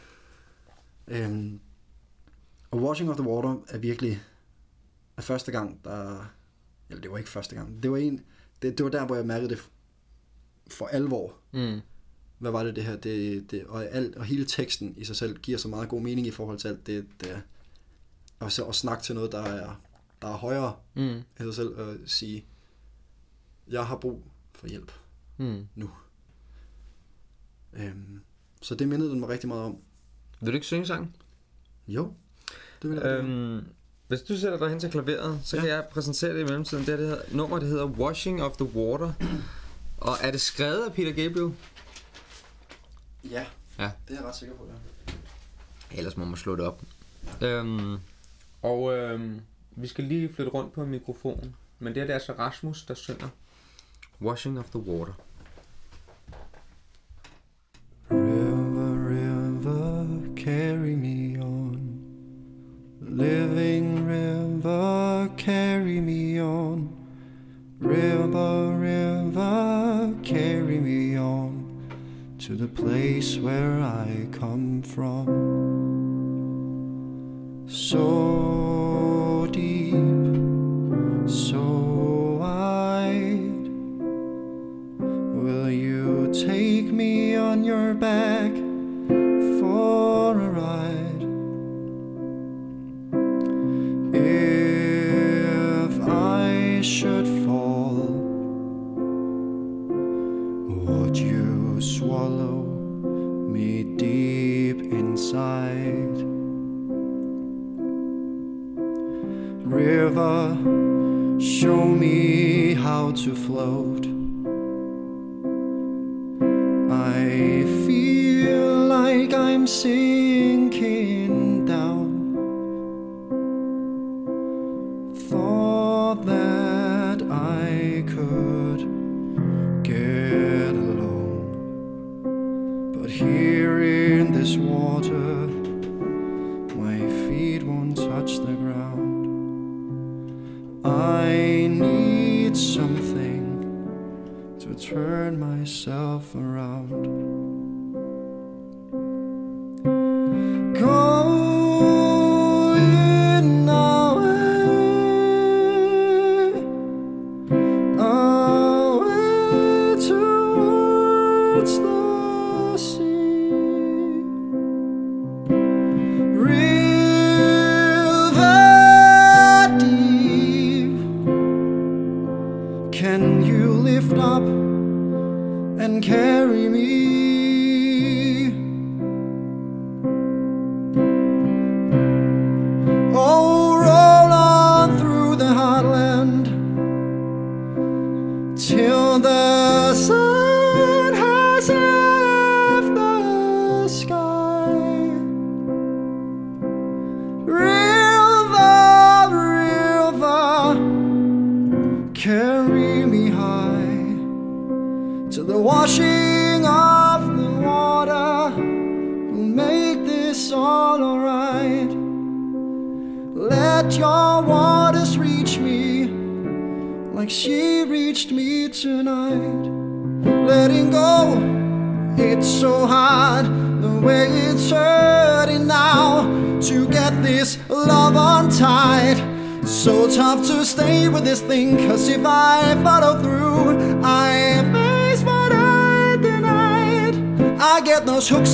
Speaker 3: Øhm, og Washing of the Water er virkelig er første gang, der... Eller det var ikke første gang. Det var en... Det, det var der, hvor jeg mærkede det for alvor.
Speaker 2: Mm.
Speaker 3: Hvad var det det her? Det, det, og, alt, og hele teksten i sig selv giver så meget god mening i forhold til alt det. det og så at snakke til noget, der er, der er højere
Speaker 2: Mm.
Speaker 3: i sig selv. Og sige, jeg har brug for hjælp
Speaker 2: Mm.
Speaker 3: nu. Øhm, så det mindede den mig rigtig meget om.
Speaker 2: Vil du ikke synge sangen?
Speaker 3: Jo, det vil jeg øhm,
Speaker 2: hvis du sætter dig hen til klaveret, så
Speaker 3: Ja.
Speaker 2: ja. kan jeg præsentere det i mellemtiden. Det, her, det hedder, nummer, det hedder Washing of the Water. Og er det skrevet af Peter Gabriel?
Speaker 3: Ja,
Speaker 2: Ja.
Speaker 3: det er jeg ret sikker på, ja.
Speaker 2: Ellers må man slå det op. Øhm, og øhm, vi skal lige flytte rundt på mikrofonen. Men det er det altså Rasmus, der synger Washing of the Water.
Speaker 1: River, carry me on. River, river, carry me on to the place where I come from. So deep,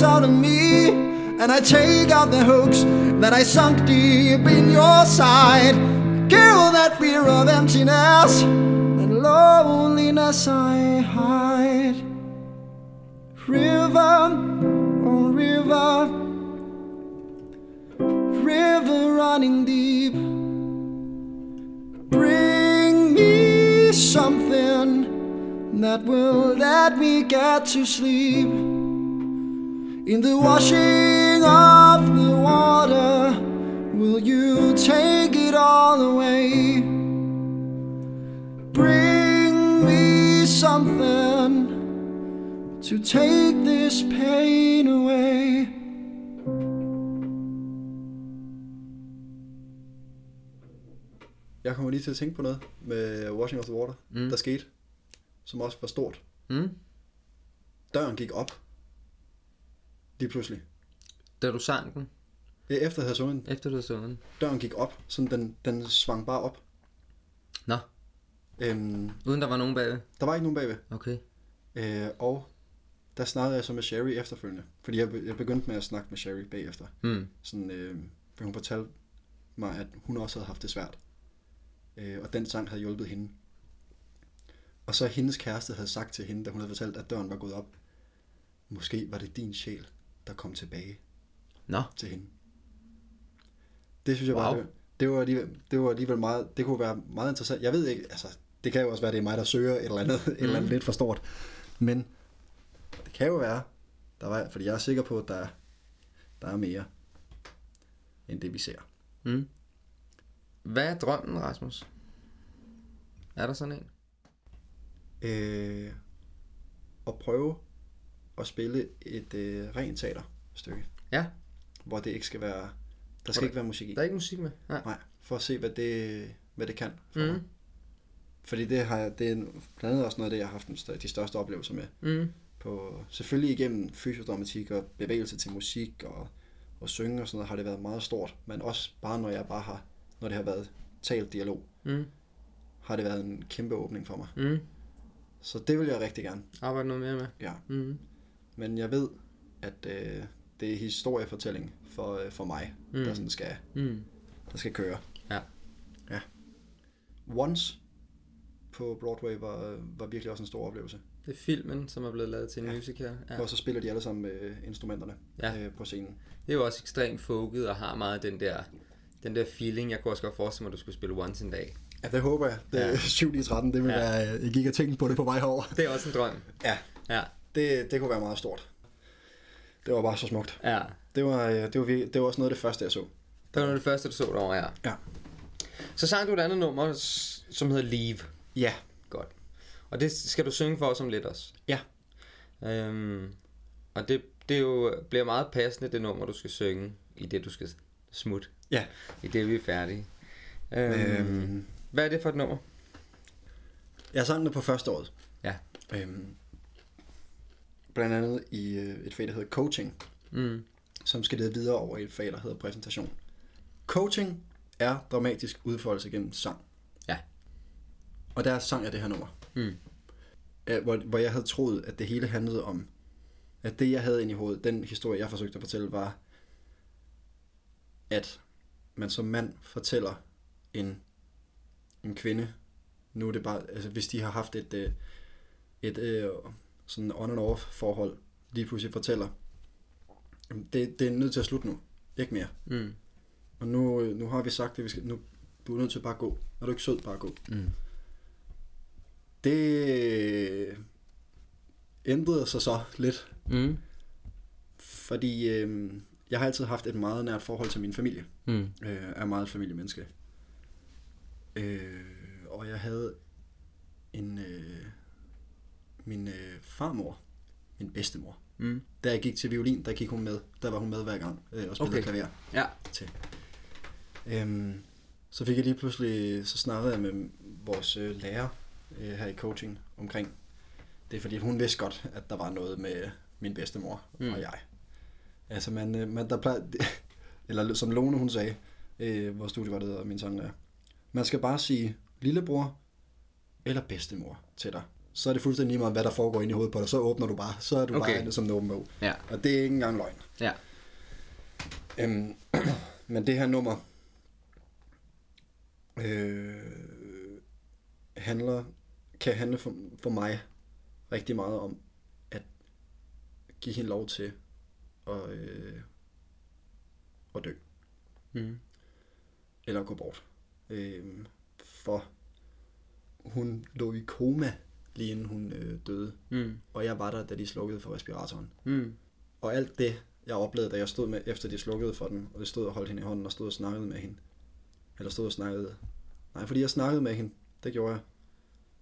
Speaker 1: out of me, and I take out the hooks that I sunk deep in your side. Kill that fear of emptiness, that loneliness I hide. River, oh river,
Speaker 4: river running deep. Bring me something that will let me get to sleep. In the washing of the water, will you take it all away? Bring me something to take this pain away.
Speaker 1: Jeg kommer lige til at tænke på noget med Washing of the Water, mm. der skete, som også var stort.
Speaker 2: Mm.
Speaker 1: Døren gik op. Lige pludselig.
Speaker 2: Da du sang den,
Speaker 1: Ja, Efter jeg havde sunget den,
Speaker 2: efter du havde sunget den.
Speaker 1: døren gik op, sådan den, den svang bare op.
Speaker 2: Nå,
Speaker 1: Øhm,
Speaker 2: uden der var nogen bagved.
Speaker 1: der var ikke nogen bagved.
Speaker 2: Okay.
Speaker 1: Øh, og der snakkede jeg så med Sherry efterfølgende. Fordi jeg, jeg begyndte med at snakke med Sherry bagefter.
Speaker 2: Mm.
Speaker 1: Sådan, øh, for hun fortalte mig, at hun også havde haft det svært. Øh, og den sang havde hjulpet hende. Og så hendes kæreste havde sagt til hende, da hun havde fortalt, at døren var gået op. Måske var det din sjæl, der kom tilbage
Speaker 2: Nå,
Speaker 1: til hende. Det synes jeg
Speaker 2: Wow.
Speaker 1: bare, det, det, var alligevel, det var alligevel meget, det kunne være meget interessant. Jeg ved ikke, altså, det kan jo også være, det er mig, der søger et eller andet, mm. et eller andet lidt for stort. Men det kan jo være, der var, fordi jeg er sikker på, at der, er- der er mere, end det vi ser.
Speaker 2: Mm. Hvad er drømmen, Rasmus? Er der sådan en?
Speaker 1: Øh, at prøve at spille et øh, rent teaterstykke,
Speaker 2: Ja,
Speaker 1: hvor det ikke skal være, der
Speaker 2: Hvor
Speaker 1: skal
Speaker 2: der-
Speaker 1: ikke være musik i.
Speaker 2: der er ikke musik med. Nej.
Speaker 1: Nej, for at se, hvad det, hvad det kan for
Speaker 2: Mm.
Speaker 1: mig. Fordi det, har jeg, det er blandt andet også noget af det, jeg har haft de største oplevelser med.
Speaker 2: Mm.
Speaker 1: På, selvfølgelig igennem fysiodramatik og bevægelse til musik og, og synge og sådan noget, har det været meget stort. Men også bare når jeg bare har, når det har været talt dialog,
Speaker 2: Mm.
Speaker 1: har det været en kæmpe åbning for mig.
Speaker 2: Mm.
Speaker 1: Så det vil jeg rigtig gerne,
Speaker 2: Arbejde noget mere med.
Speaker 1: ja.
Speaker 2: Mm.
Speaker 1: Men jeg ved, at øh, det er historiefortælling for, øh, for mig, mm. Der, sådan skal,
Speaker 2: Mm.
Speaker 1: der skal køre.
Speaker 2: Ja.
Speaker 1: Ja. Once på Broadway var, var virkelig også en stor oplevelse.
Speaker 2: Det er filmen, som er blevet lavet til en ja. musical. Ja.
Speaker 1: Og så spiller de alle sammen med instrumenterne
Speaker 2: Ja.
Speaker 1: øh, på scenen.
Speaker 2: Det er jo også ekstremt folket og har meget den der, den der feeling. Jeg kunne også godt forestille mig, at du skulle spille Once en dag.
Speaker 1: Ja, det håber jeg. Det er
Speaker 2: Ja.
Speaker 1: ja. 7 i 13, det vil
Speaker 2: Ja.
Speaker 1: ja. være, jeg gik og tænkte på det på vej herover.
Speaker 2: Det er også en drøm.
Speaker 1: Ja,
Speaker 2: Ja.
Speaker 1: Det, det kunne være meget stort. Det var bare så smukt.
Speaker 2: Ja.
Speaker 1: Det var, øh, det var, det var også noget af det første, jeg så.
Speaker 2: Det var noget af det første, du så derovre, ja.
Speaker 1: Ja.
Speaker 2: Så sang du et andet nummer, som hedder Leave.
Speaker 1: Ja.
Speaker 2: Godt. Og det skal du synge for os om lidt også.
Speaker 1: Ja.
Speaker 2: Øhm, og det, det jo, bliver meget passende, det nummer, du skal synge, i det, du skal smutte.
Speaker 1: Ja.
Speaker 2: I det, vi er færdige. Øhm,
Speaker 1: Øhm,
Speaker 2: Hvad er det for et nummer?
Speaker 1: jeg sang det på første året.
Speaker 2: Ja.
Speaker 1: Øhm, blandt andet i øh, et fag, der hedder coaching,
Speaker 2: Mm.
Speaker 1: som skal lede videre over i et fag, der hedder præsentation. Coaching er dramatisk udfoldelse gennem sang.
Speaker 2: Ja.
Speaker 1: Og der sang jeg det her nummer.
Speaker 2: Mm.
Speaker 1: Øh, Hvor, hvor jeg havde troet, at det hele handlede om, at det jeg havde inde i hovedet, den historie jeg forsøgte at fortælle, var, at man som mand fortæller en, en kvinde, nu er det bare, altså hvis de har haft et, øh, et øh, sådan on and off forhold, lige pludselig fortæller, "Jamen, det, det er nødt til at slutte nu, ikke mere.
Speaker 2: Mm.
Speaker 1: Og nu, øh, nu har vi sagt det, vi skal, nu, du er nødt til bare at gå. Er du ikke sød, bare gå.
Speaker 2: Mm.
Speaker 1: Det ændrede sig så lidt,
Speaker 2: Mm.
Speaker 1: fordi øh, jeg har altid haft et meget nært forhold til min familie.
Speaker 2: Mm.
Speaker 1: Øh, er meget et familiemenneske. Øh, og jeg havde en øh, min øh, farmor, min bedstemor.
Speaker 2: Mm.
Speaker 1: Da jeg gik til violin, der gik hun med. Der var hun med hver gang øh, og spillede
Speaker 2: Okay.
Speaker 1: klaver.
Speaker 2: Ja.
Speaker 1: til. Øhm, så fik jeg lige pludselig, så snakkede jeg med vores øh, lærer øh, her i coaching omkring det, er fordi hun vidste godt, at der var noget med min bedstemor
Speaker 2: Mm.
Speaker 1: og jeg. Altså man, øh, man der plejer, eller som Lone hun sagde, øh, vores studievejleder og min sanglærer, man skal bare sige lillebror eller bedstemor til dig. Så er det fuldstændig lige meget, hvad der foregår inde i hovedet på dig. Så åbner du bare. Så er du
Speaker 2: Okay.
Speaker 1: bare som en åben bog.
Speaker 2: Ja.
Speaker 1: Og det er ikke engang løgn.
Speaker 2: Ja.
Speaker 1: Øhm, men det her nummer øh, handler, kan handle for, for mig rigtig meget om at give hende lov til at, øh, at dø.
Speaker 2: Mm.
Speaker 5: eller gå bort. Øhm, for hun lå i koma, lige inden hun øh, døde.
Speaker 2: Mm.
Speaker 5: Og jeg var der, da de slukkede for respiratoren.
Speaker 2: Mm.
Speaker 5: Og alt det, jeg oplevede, da jeg stod med, efter de slukkede for den, og jeg stod og holdt hende i hånden og stod og snakkede med hende. Eller stod og snakkede... Nej, fordi jeg snakkede med hende. Det gjorde jeg.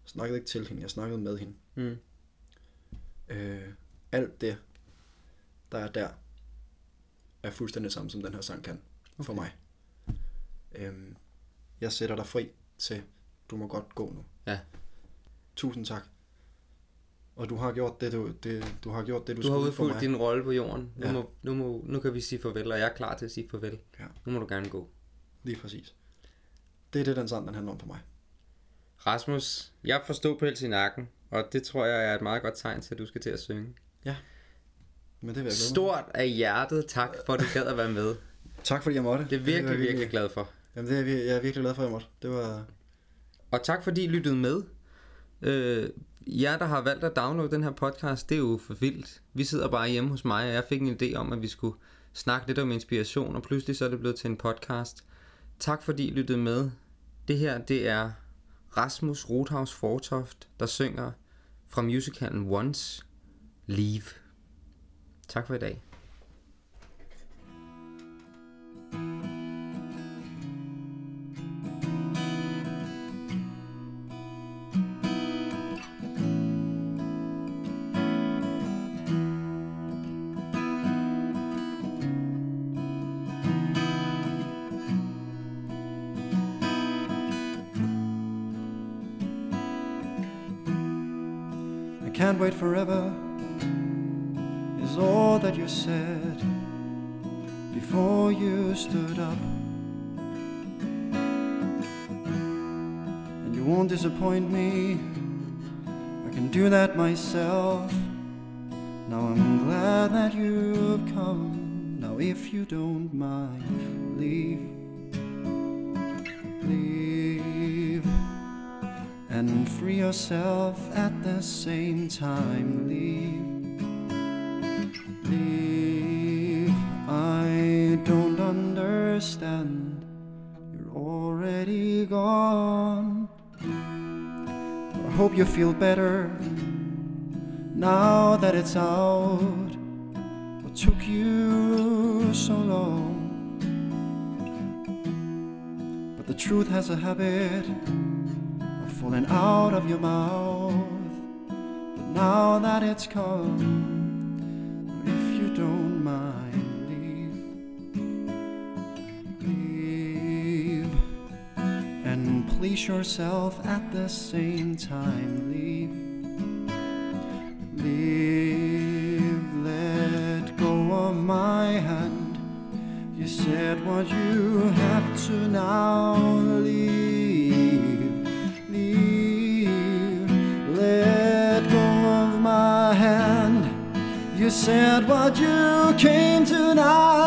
Speaker 5: Jeg snakkede ikke til hende, jeg snakkede med hende.
Speaker 2: Mm.
Speaker 5: Øh, alt det, der er der, er fuldstændig samme, som den her sang kan okay. for mig. Øhm, jeg sætter dig fri til, du må godt gå nu.
Speaker 2: Ja.
Speaker 5: Tusind tak. Og du har gjort det, du, det, du har gjort det, du,
Speaker 2: Du har
Speaker 5: mig.
Speaker 2: din rolle på jorden. Nu,
Speaker 5: Ja.
Speaker 2: må, nu, må, nu kan vi sige farvel, og jeg er klar til at sige farvel.
Speaker 5: Ja.
Speaker 2: Nu må du gerne gå.
Speaker 5: Lige præcis. Det er det, den sang, den handler om for mig.
Speaker 2: Rasmus, jeg forstod pels i nakken, og det tror jeg er et meget godt tegn til, at du skal til at synge.
Speaker 5: Men det vil jeg.
Speaker 2: Stort af hjertet tak, for at du gad at være med.
Speaker 5: Tak fordi jeg måtte.
Speaker 2: Det er virkelig,
Speaker 5: var
Speaker 2: virkelig glad for.
Speaker 5: Jamen, det er, jeg, jeg er virkelig glad for, at jeg måtte. Det var...
Speaker 2: Og tak fordi I lyttede med. Øh, jer, der har valgt at downloade den her podcast, det er jo for vildt. Vi sidder bare hjemme hos mig, og jeg fik en idé om, at vi skulle snakke lidt om inspiration, og pludselig så er det blevet til en podcast. Tak fordi I lyttede med. Det her, det er Rasmus Rothaus Fortoft, der synger fra musicalen Once, Leave. Tak for i dag.
Speaker 1: Can't wait forever, is all that you said before you stood up. And you won't disappoint me, I can do that myself. Now I'm glad that you've come. Now, if you don't mind, leave. Leave free yourself at the same time. Leave, leave. I don't understand. You're already gone. I hope you feel better now that it's out. What took you so long? But the truth has a habit falling out of your mouth. But now that it's come, if you don't mind, leave. Leave. And please yourself at the same time. Leave. Leave. Let go of my hand. You said what you have to now said what you came to now